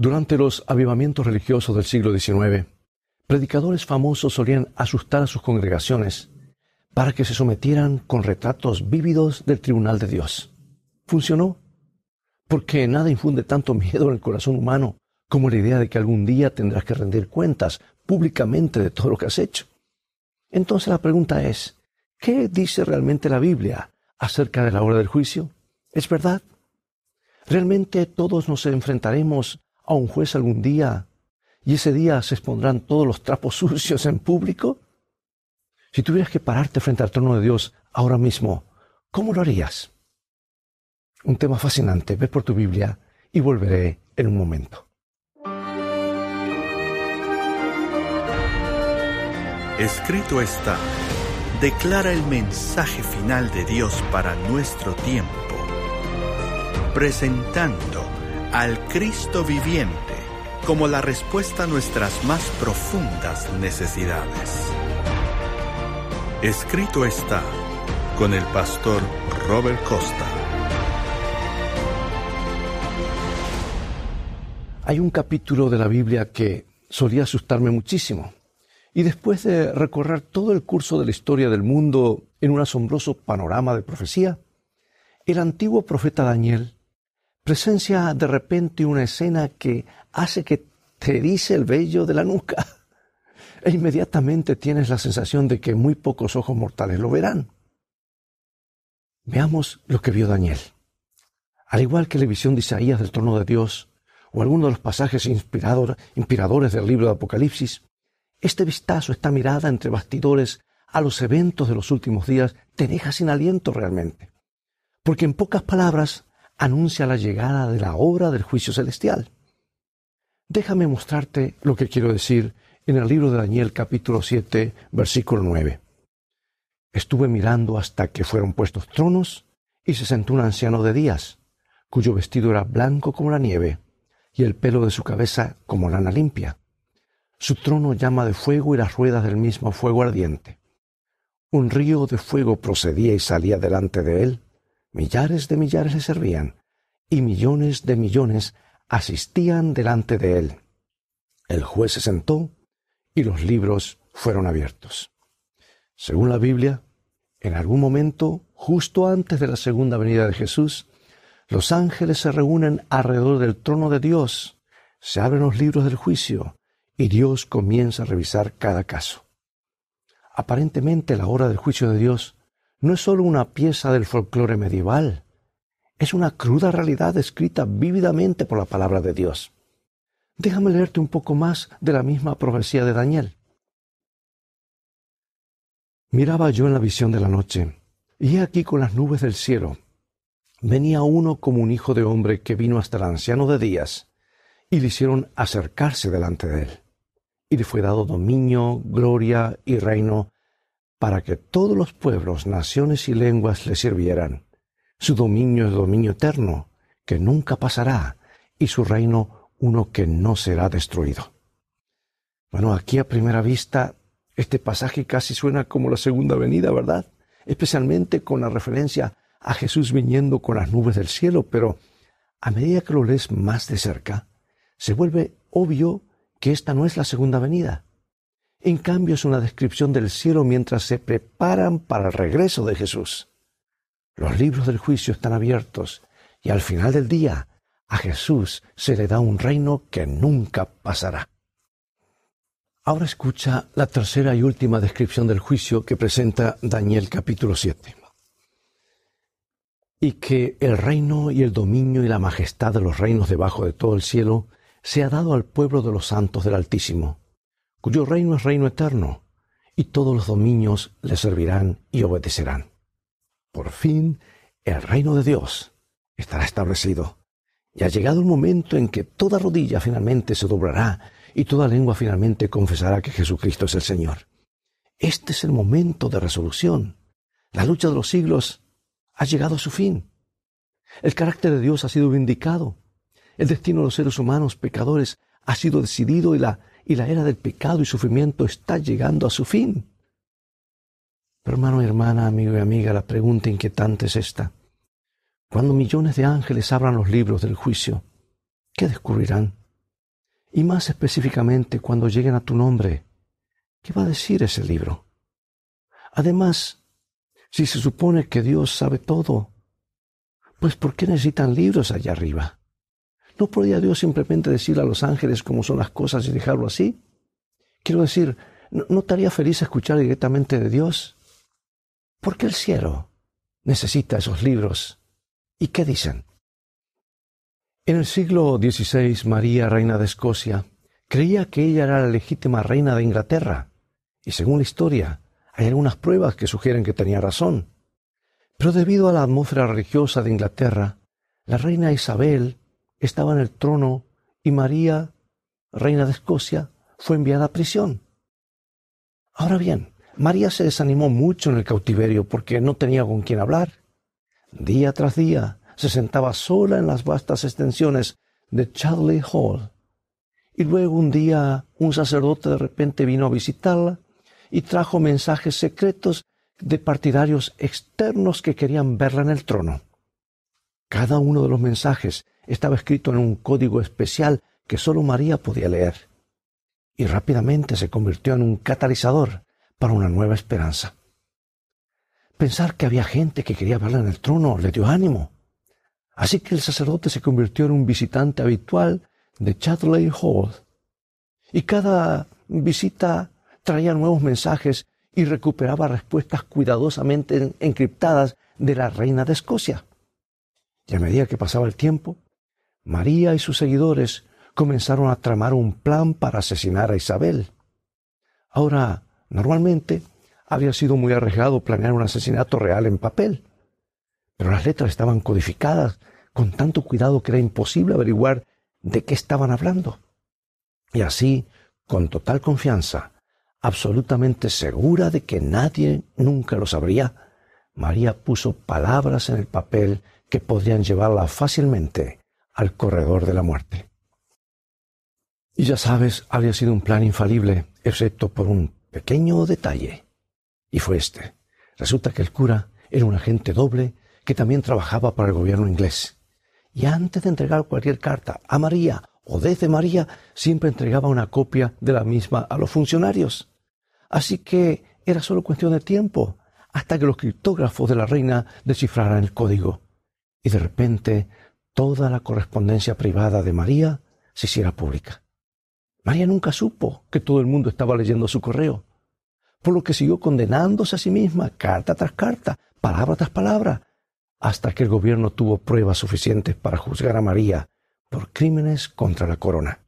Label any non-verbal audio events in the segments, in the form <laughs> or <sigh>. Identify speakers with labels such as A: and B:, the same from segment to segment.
A: Durante los avivamientos religiosos del siglo XIX, predicadores famosos solían asustar a sus congregaciones para que se sometieran con retratos vívidos del tribunal de Dios. Funcionó, porque nada infunde tanto miedo en el corazón humano como la idea de que algún día tendrás que rendir cuentas públicamente de todo lo que has hecho. Entonces la pregunta es, ¿qué dice realmente la Biblia acerca de la hora del juicio? ¿Es verdad? ¿Realmente todos nos enfrentaremos a un juez algún día y ese día se expondrán todos los trapos <laughs> sucios en público? Si tuvieras que pararte frente al trono de Dios ahora mismo, ¿cómo lo harías? Un tema fascinante. Ve por tu Biblia y volveré en un momento.
B: Escrito está, declara el mensaje final de Dios para nuestro tiempo, presentando al Cristo viviente como la respuesta a nuestras más profundas necesidades. Escrito está con el pastor Robert Costa.
A: Hay un capítulo de la Biblia que solía asustarme muchísimo. Y después de recorrer todo el curso de la historia del mundo en un asombroso panorama de profecía, el antiguo profeta Daniel presencia de repente una escena que hace que te dice el vello de la nuca. <laughs> E inmediatamente tienes la sensación de que muy pocos ojos mortales lo verán. Veamos lo que vio Daniel. Al igual que la visión de Isaías del trono de Dios, o alguno de los pasajes inspiradores del libro de Apocalipsis, este vistazo, esta mirada entre bastidores a los eventos de los últimos días, te deja sin aliento realmente. Porque en pocas palabras anuncia la llegada de la obra del juicio celestial. Déjame mostrarte lo que quiero decir en el libro de Daniel capítulo 7, versículo 9. Estuve mirando hasta que fueron puestos tronos y se sentó un anciano de días, cuyo vestido era blanco como la nieve y el pelo de su cabeza como lana limpia. Su trono llama de fuego y las ruedas del mismo fuego ardiente. Un río de fuego procedía y salía delante de él Millares de millares le servían y millones de millones asistían delante de él. El juez se sentó y los libros fueron abiertos. Según la Biblia, en algún momento, justo antes de la segunda venida de Jesús, los ángeles se reúnen alrededor del trono de Dios, se abren los libros del juicio y Dios comienza a revisar cada caso. Aparentemente la hora del juicio de Dios no es sólo una pieza del folclore medieval, es una cruda realidad escrita vívidamente por la palabra de Dios. Déjame leerte un poco más de la misma profecía de Daniel. Miraba yo en la visión de la noche, y he aquí con las nubes del cielo. Venía uno como un hijo de hombre que vino hasta el anciano de días, y le hicieron acercarse delante de él. Y le fue dado dominio, gloria y reino para que todos los pueblos, naciones y lenguas le sirvieran. Su dominio es dominio eterno, que nunca pasará, y su reino uno que no será destruido. Bueno, aquí a primera vista, este pasaje casi suena como la segunda venida, ¿verdad? Especialmente con la referencia a Jesús viniendo con las nubes del cielo, pero a medida que lo lees más de cerca, se vuelve obvio que esta no es la segunda venida. En cambio es una descripción del cielo mientras se preparan para el regreso de Jesús. Los libros del juicio están abiertos y al final del día a Jesús se le da un reino que nunca pasará. Ahora escucha la tercera y última descripción del juicio que presenta Daniel capítulo 7. Y que el reino y el dominio y la majestad de los reinos debajo de todo el cielo se ha dado al pueblo de los santos del Altísimo cuyo reino es reino eterno, y todos los dominios le servirán y obedecerán. Por fin, el reino de Dios estará establecido, y ha llegado el momento en que toda rodilla finalmente se doblará y toda lengua finalmente confesará que Jesucristo es el Señor. Este es el momento de resolución. La lucha de los siglos ha llegado a su fin. El carácter de Dios ha sido vindicado. El destino de los seres humanos pecadores ha sido decidido y la y la era del pecado y sufrimiento está llegando a su fin. Pero hermano hermana, amigo y amiga, la pregunta inquietante es esta. Cuando millones de ángeles abran los libros del juicio, ¿qué descubrirán? Y más específicamente cuando lleguen a tu nombre, ¿qué va a decir ese libro? Además, si se supone que Dios sabe todo, pues ¿por qué necesitan libros allá arriba? ¿No podría Dios simplemente decir a los ángeles cómo son las cosas y dejarlo así? Quiero decir, ¿no, estaría feliz escuchar directamente de Dios? ¿Por qué el cielo necesita esos libros? ¿Y qué dicen? En el siglo XVI, María, reina de Escocia, creía que ella era la legítima reina de Inglaterra, y según la historia, hay algunas pruebas que sugieren que tenía razón. Pero debido a la atmósfera religiosa de Inglaterra, la reina Isabel estaba en el trono y María, reina de Escocia, fue enviada a prisión. Ahora bien, María se desanimó mucho en el cautiverio porque no tenía con quién hablar. Día tras día se sentaba sola en las vastas extensiones de Chadley Hall. Y luego un día un sacerdote de repente vino a visitarla y trajo mensajes secretos de partidarios externos que querían verla en el trono. Cada uno de los mensajes estaba escrito en un código especial que sólo María podía leer, y rápidamente se convirtió en un catalizador para una nueva esperanza. Pensar que había gente que quería verla en el trono le dio ánimo. Así que el sacerdote se convirtió en un visitante habitual de Chadley Hall. Y cada visita traía nuevos mensajes y recuperaba respuestas cuidadosamente encriptadas de la reina de Escocia. Y a medida que pasaba el tiempo, María y sus seguidores comenzaron a tramar un plan para asesinar a Isabel. Ahora, normalmente, habría sido muy arriesgado planear un asesinato real en papel, pero las letras estaban codificadas con tanto cuidado que era imposible averiguar de qué estaban hablando. Y así, con total confianza, absolutamente segura de que nadie nunca lo sabría, María puso palabras en el papel que podrían llevarla fácilmente al corredor de la muerte. Y ya sabes, habría sido un plan infalible, excepto por un pequeño detalle. Y fue este. Resulta que el cura era un agente doble que también trabajaba para el gobierno inglés. Y antes de entregar cualquier carta a María o desde María, siempre entregaba una copia de la misma a los funcionarios. Así que era solo cuestión de tiempo hasta que los criptógrafos de la reina descifraran el código. Y de repente toda la correspondencia privada de María se hiciera pública. María nunca supo que todo el mundo estaba leyendo su correo, por lo que siguió condenándose a sí misma carta tras carta, palabra tras palabra, hasta que el gobierno tuvo pruebas suficientes para juzgar a María por crímenes contra la corona.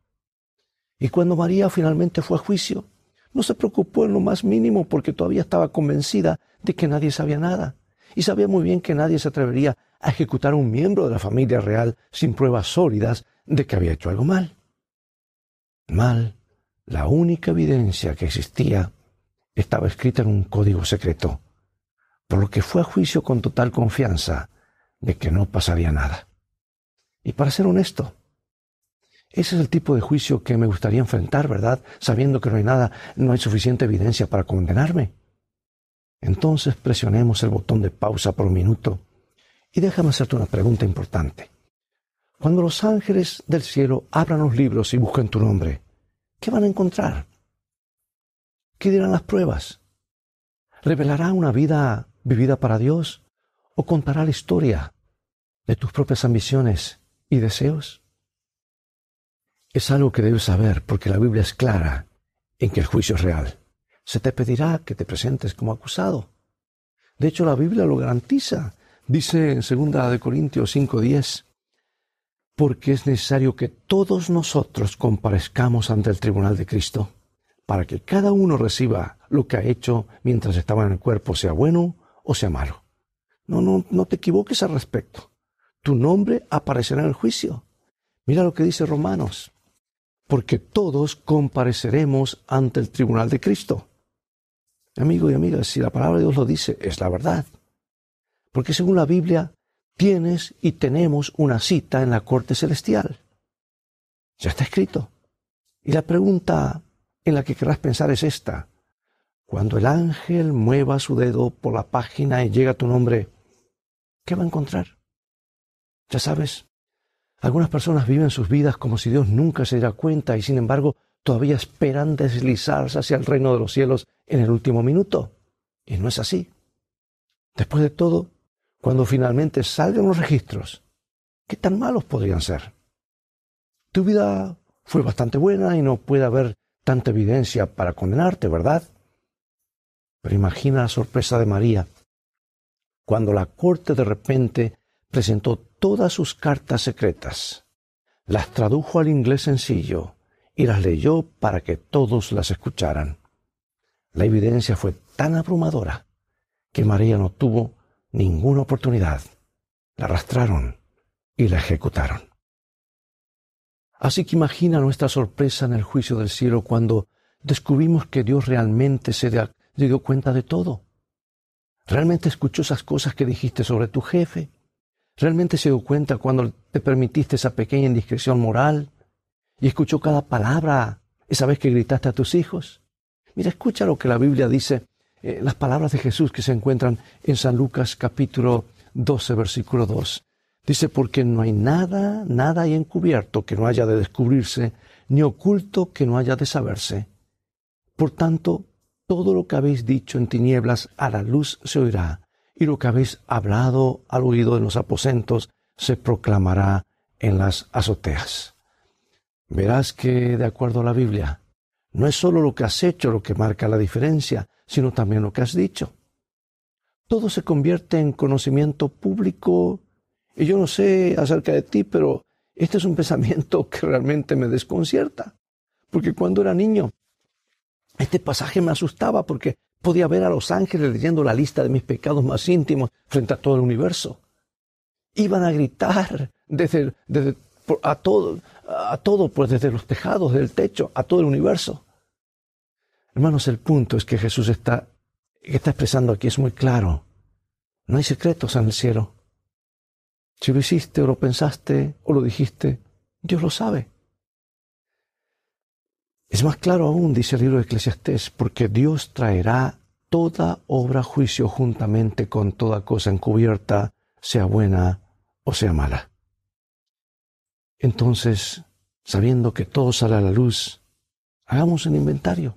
A: Y cuando María finalmente fue a juicio, no se preocupó en lo más mínimo porque todavía estaba convencida de que nadie sabía nada, y sabía muy bien que nadie se atrevería a ejecutar a un miembro de la familia real sin pruebas sólidas de que había hecho algo mal. Mal, la única evidencia que existía estaba escrita en un código secreto por lo que fue a juicio con total confianza de que no pasaría nada. Y para ser honesto, ese es el tipo de juicio que me gustaría enfrentar, ¿verdad? Sabiendo que no hay nada, no hay suficiente evidencia para condenarme. Entonces presionemos el botón de pausa por un minuto y déjame hacerte una pregunta importante. Cuando los ángeles del cielo abran los libros y busquen tu nombre, ¿qué van a encontrar? ¿Qué dirán las pruebas? ¿Revelará una vida vivida para Dios o contará la historia de tus propias ambiciones y deseos? Es algo que debes saber porque la Biblia es clara en que el juicio es real. Se te pedirá que te presentes como acusado. De hecho, la Biblia lo garantiza. Dice en 2 Corintios 5:10, porque es necesario que todos nosotros comparezcamos ante el tribunal de Cristo, para que cada uno reciba lo que ha hecho mientras estaba en el cuerpo, sea bueno o sea malo. No, no, no te equivoques al respecto. Tu nombre aparecerá en el juicio. Mira lo que dice Romanos. Porque todos compareceremos ante el tribunal de Cristo. Amigo y amiga, si la palabra de Dios lo dice, es la verdad. Porque según la Biblia, tienes y tenemos una cita en la corte celestial. Ya está escrito. Y la pregunta en la que querrás pensar es esta. Cuando el ángel mueva su dedo por la página y llega a tu nombre, ¿qué va a encontrar? Ya sabes, Algunas personas viven sus vidas como si Dios nunca se diera cuenta y sin embargo todavía esperan deslizarse hacia el reino de los cielos en el último minuto. Y no es así. Después de todo, cuando finalmente salgan los registros, ¿qué tan malos podrían ser? Tu vida fue bastante buena y no puede haber tanta evidencia para condenarte, ¿verdad? Pero imagina la sorpresa de María cuando la corte de repente presentó todas sus cartas secretas, las tradujo al inglés sencillo y las leyó para que todos las escucharan. La evidencia fue tan abrumadora que María no tuvo ninguna oportunidad. La arrastraron y la ejecutaron. Así que imagina nuestra sorpresa en el juicio del cielo cuando descubrimos que Dios realmente se dio cuenta de todo. Realmente escuchó esas cosas que dijiste sobre tu jefe. Realmente se dio cuenta cuando te permitiste esa pequeña indiscreción moral y escuchó cada palabra esa vez que gritaste a tus hijos. Mira, escucha lo que la Biblia dice, eh, las palabras de Jesús que se encuentran en San Lucas capítulo 12, versículo 2. Dice, porque no hay nada, nada hay encubierto que no haya de descubrirse, ni oculto que no haya de saberse. Por tanto, todo lo que habéis dicho en tinieblas a la luz se oirá, y lo que habéis hablado al oído en los aposentos se proclamará en las azoteas. Verás que, de acuerdo a la Biblia, no es solo lo que has hecho lo que marca la diferencia, sino también lo que has dicho. Todo se convierte en conocimiento público y yo no sé acerca de ti, pero este es un <laughs> pensamiento que realmente me desconcierta. Porque cuando era niño, este pasaje me asustaba porque podía ver a los ángeles leyendo la lista de mis pecados más íntimos frente a todo el universo. Iban a gritar desde, a todo, a todo, pues desde los tejados, del techo, a todo el universo. Hermanos, el punto es que Jesús está, está expresando aquí es muy claro. No hay secretos en el cielo. Si lo hiciste o lo pensaste o lo dijiste, Dios lo sabe. Es más claro aún, dice el libro de Eclesiastés, porque Dios traerá toda obra juicio juntamente con toda cosa encubierta, sea buena o sea mala. Entonces, sabiendo que todo sale a la luz, hagamos un inventario.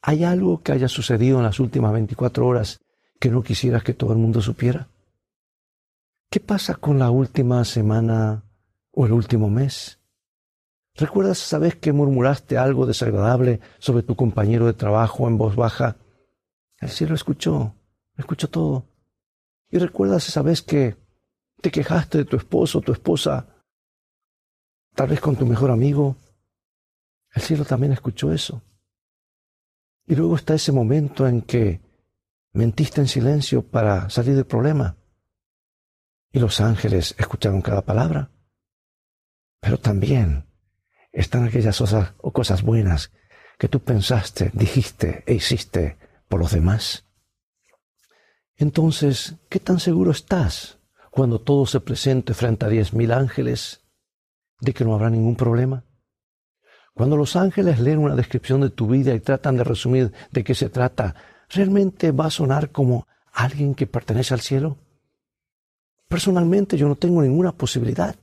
A: ¿Hay algo que haya sucedido en las últimas 24 horas que no quisieras que todo el mundo supiera? ¿Qué pasa con la última semana o el último mes? ¿Recuerdas esa vez que murmuraste algo desagradable sobre tu compañero de trabajo en voz baja? El cielo escuchó, escuchó todo. ¿Y recuerdas esa vez que te quejaste de tu esposo o tu esposa, tal vez con tu mejor amigo? El cielo también escuchó eso. Y luego está ese momento en que mentiste en silencio para salir del problema y los ángeles escucharon cada palabra. Pero también están aquellas cosas o cosas buenas que tú pensaste, dijiste e hiciste por los demás. Entonces, ¿qué tan seguro estás cuando todo se presente frente a diez mil ángeles de que no habrá ningún problema? Cuando los ángeles leen una descripción de tu vida y tratan de resumir de qué se trata, ¿realmente va a sonar como alguien que pertenece al cielo? Personalmente yo no tengo ninguna posibilidad.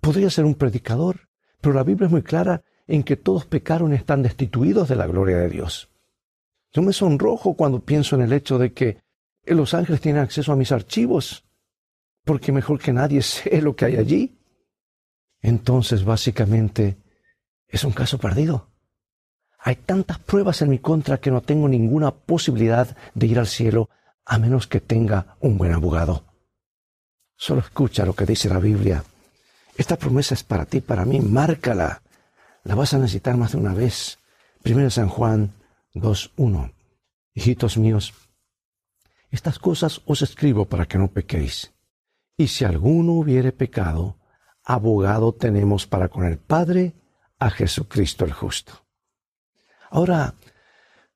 A: Podría ser un predicador, pero la Biblia es muy clara en que todos pecaron y están destituidos de la gloria de Dios. Yo me sonrojo cuando pienso en el hecho de que los ángeles tienen acceso a mis archivos, porque mejor que nadie <laughs> sé lo que hay allí. Entonces, básicamente, es un caso perdido. Hay tantas pruebas en mi contra que no tengo ninguna posibilidad de ir al cielo a menos que tenga un buen abogado. Solo escucha lo que dice la Biblia. Esta promesa es para ti, para mí, márcala. La vas a necesitar más de una vez. Primero San Juan 2.1. Hijitos míos, estas cosas os escribo para que no pequéis. Y si alguno hubiere pecado, abogado tenemos para con el Padre a Jesucristo el justo. Ahora,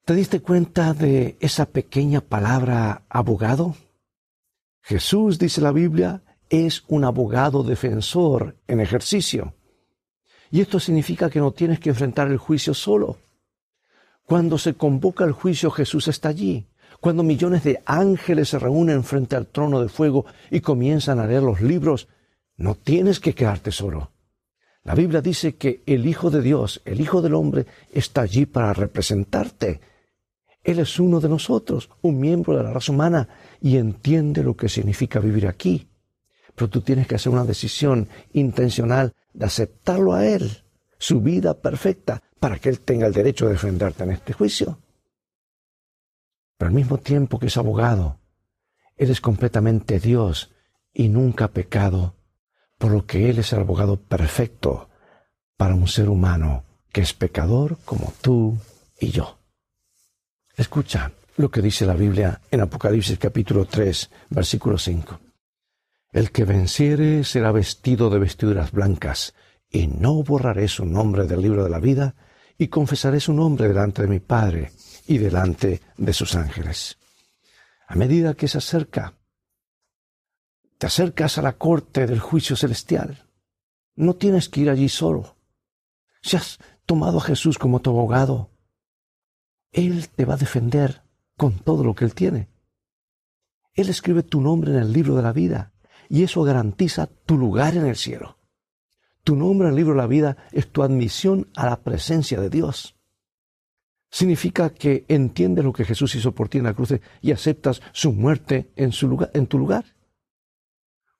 A: ¿te diste cuenta de esa pequeña palabra abogado? Jesús, dice la Biblia, es un abogado defensor en ejercicio. Y esto significa que no tienes que enfrentar el juicio solo. Cuando se convoca el juicio, Jesús está allí. Cuando millones de ángeles se reúnen frente al trono de fuego y comienzan a leer los libros, No tienes que quedarte solo. La Biblia dice que el Hijo de Dios, el Hijo del Hombre, está allí para representarte. Él es uno de nosotros, un miembro de la raza humana, y entiende lo que significa vivir aquí. Pero tú tienes que hacer una decisión intencional de aceptarlo a Él, su vida perfecta, para que Él tenga el derecho de defenderte en este juicio. Pero al mismo tiempo que es abogado, Él es completamente Dios y nunca pecado, por lo que Él es el abogado perfecto para un ser humano que es pecador como tú y yo. Escucha lo que dice la Biblia en Apocalipsis capítulo 3, versículo 5. El que venciere será vestido de vestiduras blancas, y no borraré su nombre del libro de la vida, y confesaré su nombre delante de mi Padre y delante de sus ángeles. A medida que se acerca, te acercas a la corte del juicio celestial. No tienes que ir allí solo. Si has tomado a Jesús como tu abogado, Él te va a defender con todo lo que Él tiene. Él escribe tu nombre en el libro de la vida y eso garantiza tu lugar en el cielo. Tu nombre en el libro de la vida es tu admisión a la presencia de Dios. Significa que entiendes lo que Jesús hizo por ti en la cruz y aceptas su muerte en, su lugar, en tu lugar.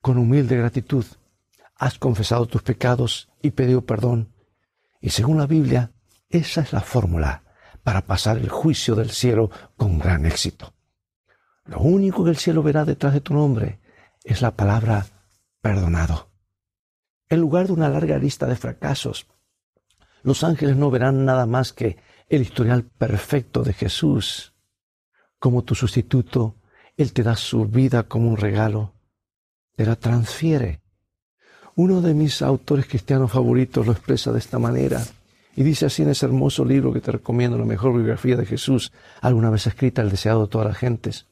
A: Con humilde gratitud has confesado tus pecados y pedido perdón. Y según la Biblia, esa es la fórmula para pasar el juicio del cielo con gran éxito. Lo único que el cielo verá detrás de tu nombre es la palabra perdonado. En lugar de una larga lista de fracasos, los ángeles no verán nada más que el historial perfecto de Jesús. Como tu sustituto, Él te da su vida como un regalo, la transfiere. Uno de mis autores cristianos favoritos lo expresa de esta manera y dice así en ese hermoso libro que te recomiendo, la mejor biografía de Jesús, alguna vez escrita, el deseado de todas las gentes.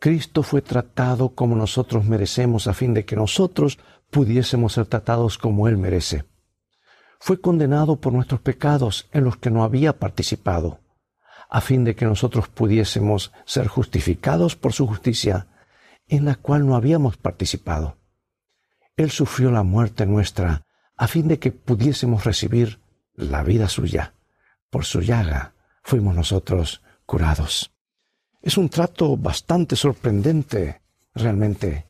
A: Cristo fue tratado como nosotros merecemos a fin de que nosotros pudiésemos ser tratados como Él merece. Fue condenado por nuestros pecados en los que no había participado, a fin de que nosotros pudiésemos ser justificados por su justicia, en la cual no habíamos participado. Él sufrió la muerte nuestra, a fin de que pudiésemos recibir la vida suya. Por su llaga fuimos nosotros curados. Es un trato bastante sorprendente, realmente.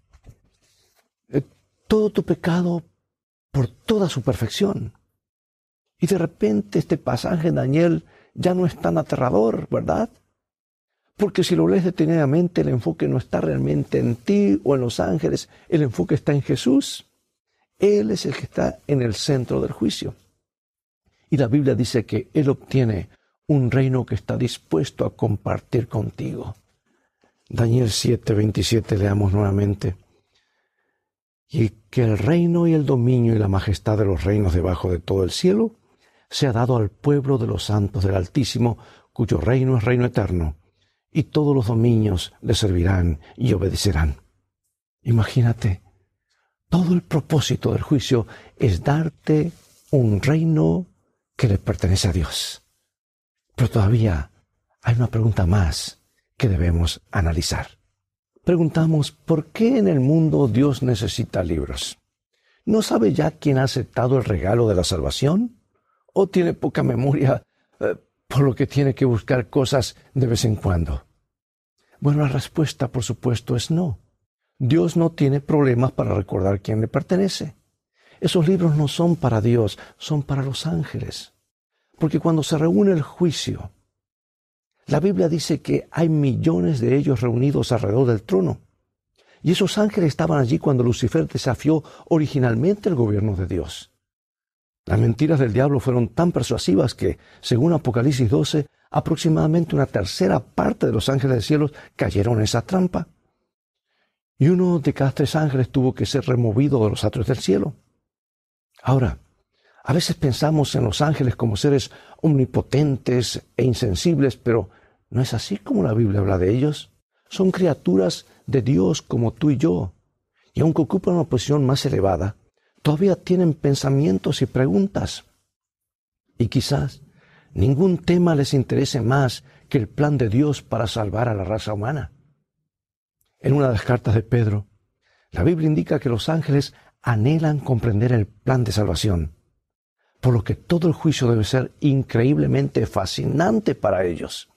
A: Eh, todo tu pecado por toda su perfección. Y de repente este pasaje Daniel ya no es tan aterrador, ¿verdad? Porque si lo lees detenidamente, el enfoque no está realmente en ti o en los ángeles, el enfoque está en Jesús. Él es el que está en el centro del juicio. Y la Biblia dice que Él obtiene un reino que está dispuesto a compartir contigo. Daniel 7, 27 leamos nuevamente. Y que el reino y el dominio y la majestad de los reinos debajo de todo el cielo sea dado al pueblo de los santos del Altísimo, cuyo reino es reino eterno, y todos los dominios le servirán y obedecerán. Imagínate, todo el propósito del juicio es darte un reino que le pertenece a Dios. Pero todavía hay una pregunta más que debemos analizar. Preguntamos, ¿por qué en el mundo Dios necesita libros? ¿No sabe ya quién ha aceptado el regalo de la salvación? ¿O tiene poca memoria eh, por lo que tiene que buscar cosas de vez en cuando? Bueno, la respuesta, por supuesto, es no. Dios no tiene problemas para recordar quién le pertenece. Esos libros no son para Dios, son para los ángeles. Porque cuando se reúne el juicio, la Biblia dice que hay millones de ellos reunidos alrededor del trono. Y esos ángeles estaban allí cuando Lucifer desafió originalmente el gobierno de Dios. Las mentiras del diablo fueron tan persuasivas que, según Apocalipsis 12, aproximadamente una tercera parte de los ángeles del cielo cayeron en esa trampa. Y uno de cada tres ángeles tuvo que ser removido de los atrios del cielo. Ahora, a veces pensamos en los ángeles como seres omnipotentes e insensibles, pero no es así como la Biblia habla de ellos. Son criaturas de Dios como tú y yo. Y aunque ocupan una posición más elevada, todavía tienen pensamientos y preguntas. Y quizás ningún tema les interese más que el plan de Dios para salvar a la raza humana. En una de las cartas de Pedro, la Biblia indica que los ángeles anhelan comprender el plan de salvación, por lo que todo el juicio debe ser increíblemente fascinante para ellos.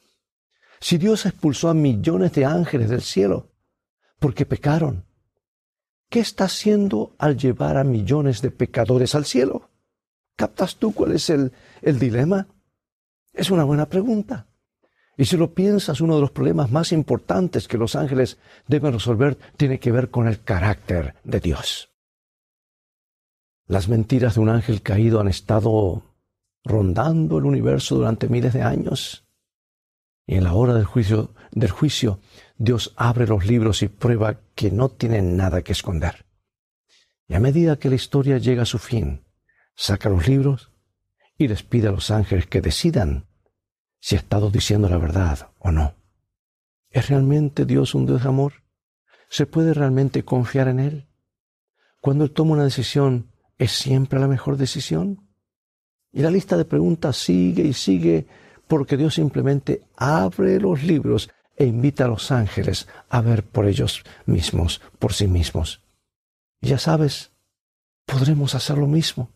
A: Si Dios expulsó a millones de ángeles del cielo porque pecaron, ¿qué está haciendo al llevar a millones de pecadores al cielo? ¿Captas tú cuál es el, dilema? Es una buena pregunta. Y si lo piensas, uno de los problemas más importantes que los ángeles deben resolver tiene que ver con el carácter de Dios. Las mentiras de un ángel caído han estado rondando el universo durante miles de años. Y en la hora del juicio, del juicio, Dios abre los libros y prueba que no tienen nada que esconder. Y a medida que la historia llega a su fin, saca los libros y les pide a los ángeles que decidan si ha estado diciendo la verdad o no. ¿Es realmente Dios un Dios de amor? ¿Se puede realmente confiar en Él? Cuando Él toma una decisión, ¿es siempre la mejor decisión? Y la lista de preguntas sigue y sigue porque Dios simplemente abre los libros e invita a los ángeles a ver por ellos mismos, por sí mismos. Ya sabes, podremos hacer lo mismo.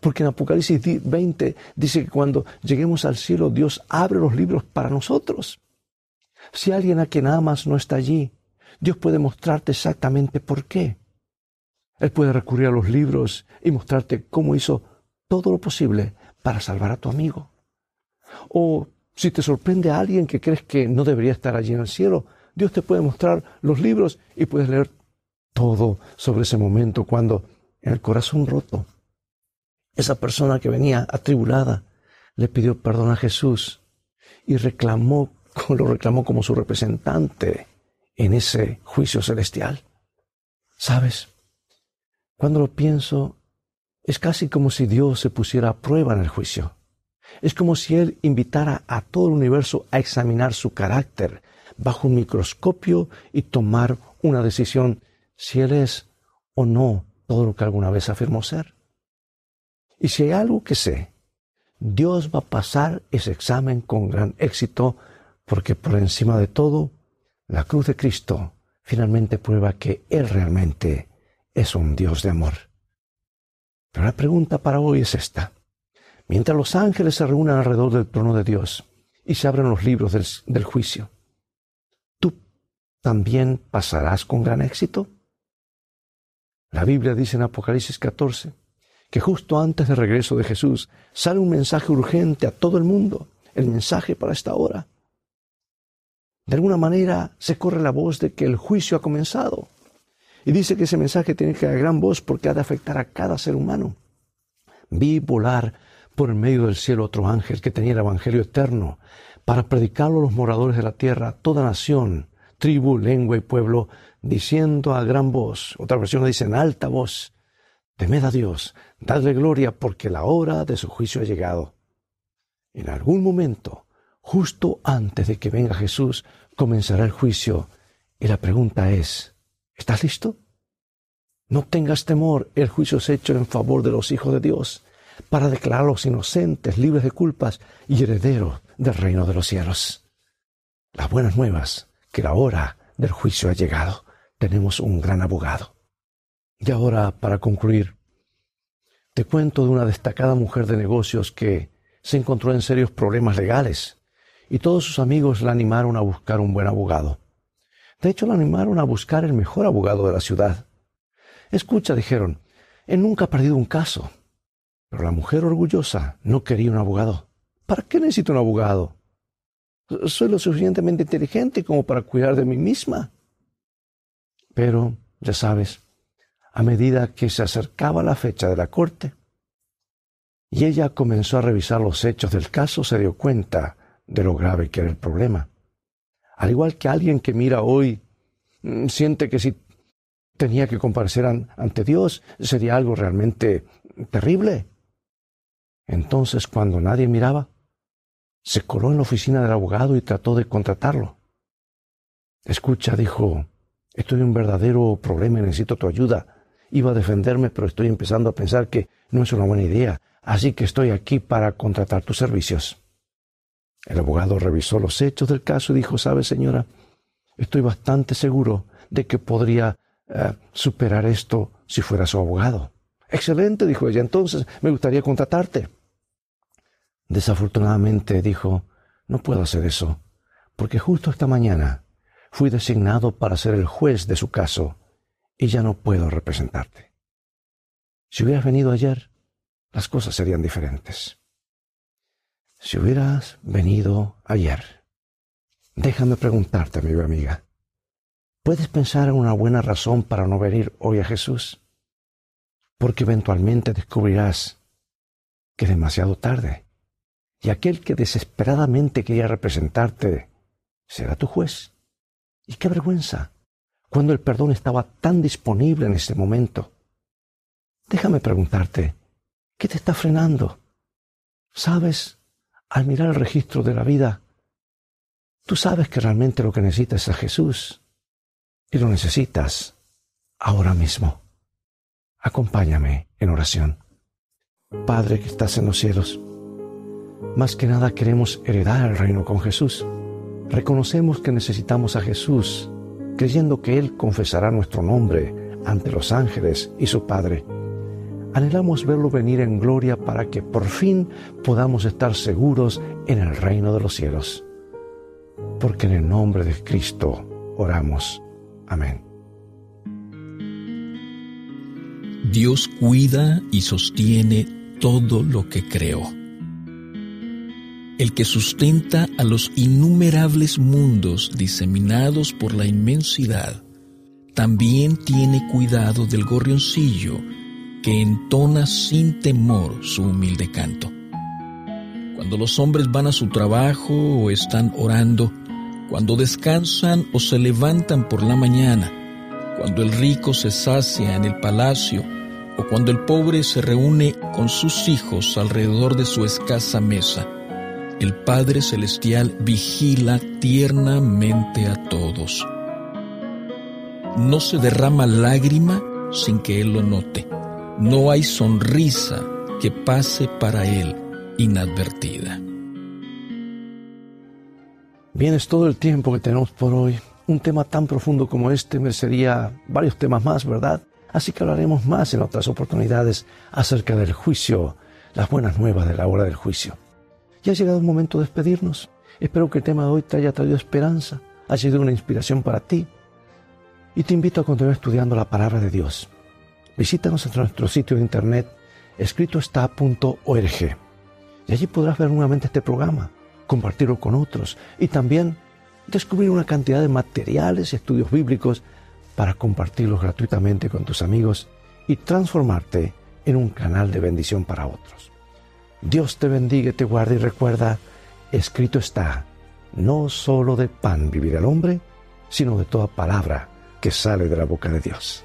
A: Porque en Apocalipsis 20 dice que cuando lleguemos al cielo, Dios abre los libros para nosotros. Si alguien a quien amas no está allí, Dios puede mostrarte exactamente por qué. Él puede recurrir a los libros y mostrarte cómo hizo todo lo posible para salvar a tu amigo. O si te sorprende a alguien que crees que no debería estar allí en el cielo, Dios te puede mostrar los libros y puedes leer todo sobre ese momento cuando en el corazón roto esa persona que venía atribulada le pidió perdón a Jesús y reclamó, <laughs> lo reclamó como su representante en ese juicio celestial. ¿Sabes? Cuando lo pienso, es casi como si Dios se pusiera a prueba en el juicio. Es como si Él invitara a todo el universo a examinar su carácter bajo un microscopio y tomar una decisión si Él es o no todo lo que alguna vez afirmó ser. Y si hay algo que sé, Dios va a pasar ese examen con gran éxito porque por encima de todo, la cruz de Cristo finalmente prueba que Él realmente es un Dios de amor. Pero la pregunta para hoy es esta. Mientras los ángeles se reúnen alrededor del trono de Dios y se abren los libros del, del juicio, ¿tú también pasarás con gran éxito? La Biblia dice en Apocalipsis 14 que justo antes del regreso de Jesús sale un mensaje urgente a todo el mundo, el mensaje para esta hora. De alguna manera se corre la voz de que el juicio ha comenzado. Y dice que ese mensaje tiene que dar gran voz porque ha de afectar a cada ser humano. Vi volar por medio del cielo otro ángel que tenía el Evangelio eterno para predicarlo a los moradores de la tierra, toda nación, tribu, lengua y pueblo, diciendo a gran voz, otra versión dice en alta voz, temed a Dios, Dadle gloria porque la hora de su juicio ha llegado. En algún momento, justo antes de que venga Jesús, comenzará el juicio y la pregunta es, ¿estás listo? No tengas temor, el juicio es hecho en favor de los hijos de Dios, para declararlos inocentes, libres de culpas y herederos del reino de los cielos. Las buenas nuevas, que la hora del juicio ha llegado. Tenemos un gran abogado. Y ahora, para concluir, te cuento de una destacada mujer de negocios que se encontró en serios problemas legales y todos sus amigos la animaron a buscar un buen abogado. De hecho, la animaron a buscar el mejor abogado de la ciudad. Escucha, dijeron, él nunca ha perdido un caso. Pero la mujer orgullosa no quería un abogado. ¿Para qué necesito un abogado? Soy lo suficientemente inteligente como para cuidar de mí misma. Pero, ya sabes, a medida que se acercaba la fecha de la corte, y ella comenzó a revisar los hechos del caso, se dio cuenta de lo grave que era el problema. Al igual que alguien que mira hoy, mm, siente que si tenía que comparecer ante Dios sería algo realmente terrible. Entonces, cuando nadie miraba, se coló en la oficina del abogado y trató de contratarlo. Escucha, dijo, estoy en un verdadero problema y necesito tu ayuda iba a defenderme, pero estoy empezando a pensar que no es una buena idea, así que estoy aquí para contratar tus servicios. El abogado revisó los hechos del caso y dijo, sabe señora, estoy bastante seguro de que podría eh, superar esto si fuera su abogado. Excelente, dijo ella, entonces me gustaría contratarte. Desafortunadamente dijo, no puedo hacer eso, porque justo esta mañana fui designado para ser el juez de su caso y ya no puedo representarte. Si hubieras venido ayer, las cosas serían diferentes. Si hubieras venido ayer, déjame preguntarte, amigo amiga, ¿puedes pensar en una buena razón para no venir hoy a Jesús? Porque eventualmente descubrirás que es demasiado tarde y aquel que desesperadamente quería representarte será tu juez. Y qué vergüenza, cuando el perdón estaba tan disponible en este momento. Déjame preguntarte, ¿qué te está frenando? ¿Sabes al mirar el registro de la vida, tú sabes que realmente lo que necesitas es a Jesús y lo necesitas ahora mismo. Acompáñame en oración. Padre que estás en los cielos, más que nada queremos heredar el reino con Jesús. Reconocemos que necesitamos a Jesús, creyendo que Él confesará nuestro nombre ante los ángeles y su Padre Anhelamos verlo venir en gloria para que por fin podamos estar seguros en el reino de los cielos. Porque en el nombre de Cristo oramos. Amén.
C: Dios cuida y sostiene todo lo que creó. El que sustenta a los innumerables mundos diseminados por la inmensidad, también tiene cuidado del gorrioncillo que entona sin temor su humilde canto. Cuando los hombres van a su trabajo o están orando, cuando descansan o se levantan por la mañana, cuando el rico se sacia en el palacio o cuando el pobre se reúne con sus hijos alrededor de su escasa mesa, el Padre Celestial vigila tiernamente a todos. No se derrama lágrima sin que Él lo note no hay sonrisa que pase para él inadvertida.
A: Bien, es todo el tiempo que tenemos por hoy. Un tema tan profundo como este merecería varios temas más, ¿verdad? Así que hablaremos más en otras oportunidades acerca del juicio, las buenas nuevas de la hora del juicio. Ya ha llegado el momento de despedirnos. Espero que el tema de hoy te haya traído esperanza, haya sido una inspiración para ti. Y te invito a continuar estudiando la palabra de Dios visítanos en nuestro sitio de internet escritoestá.org y allí podrás ver nuevamente este programa, compartirlo con otros y también descubrir una cantidad de materiales y estudios bíblicos para compartirlos gratuitamente con tus amigos y transformarte en un canal de bendición para otros. Dios te bendiga te guarde y recuerda, escrito está, no solo de pan vivirá el hombre, sino de toda palabra que sale de la boca de Dios.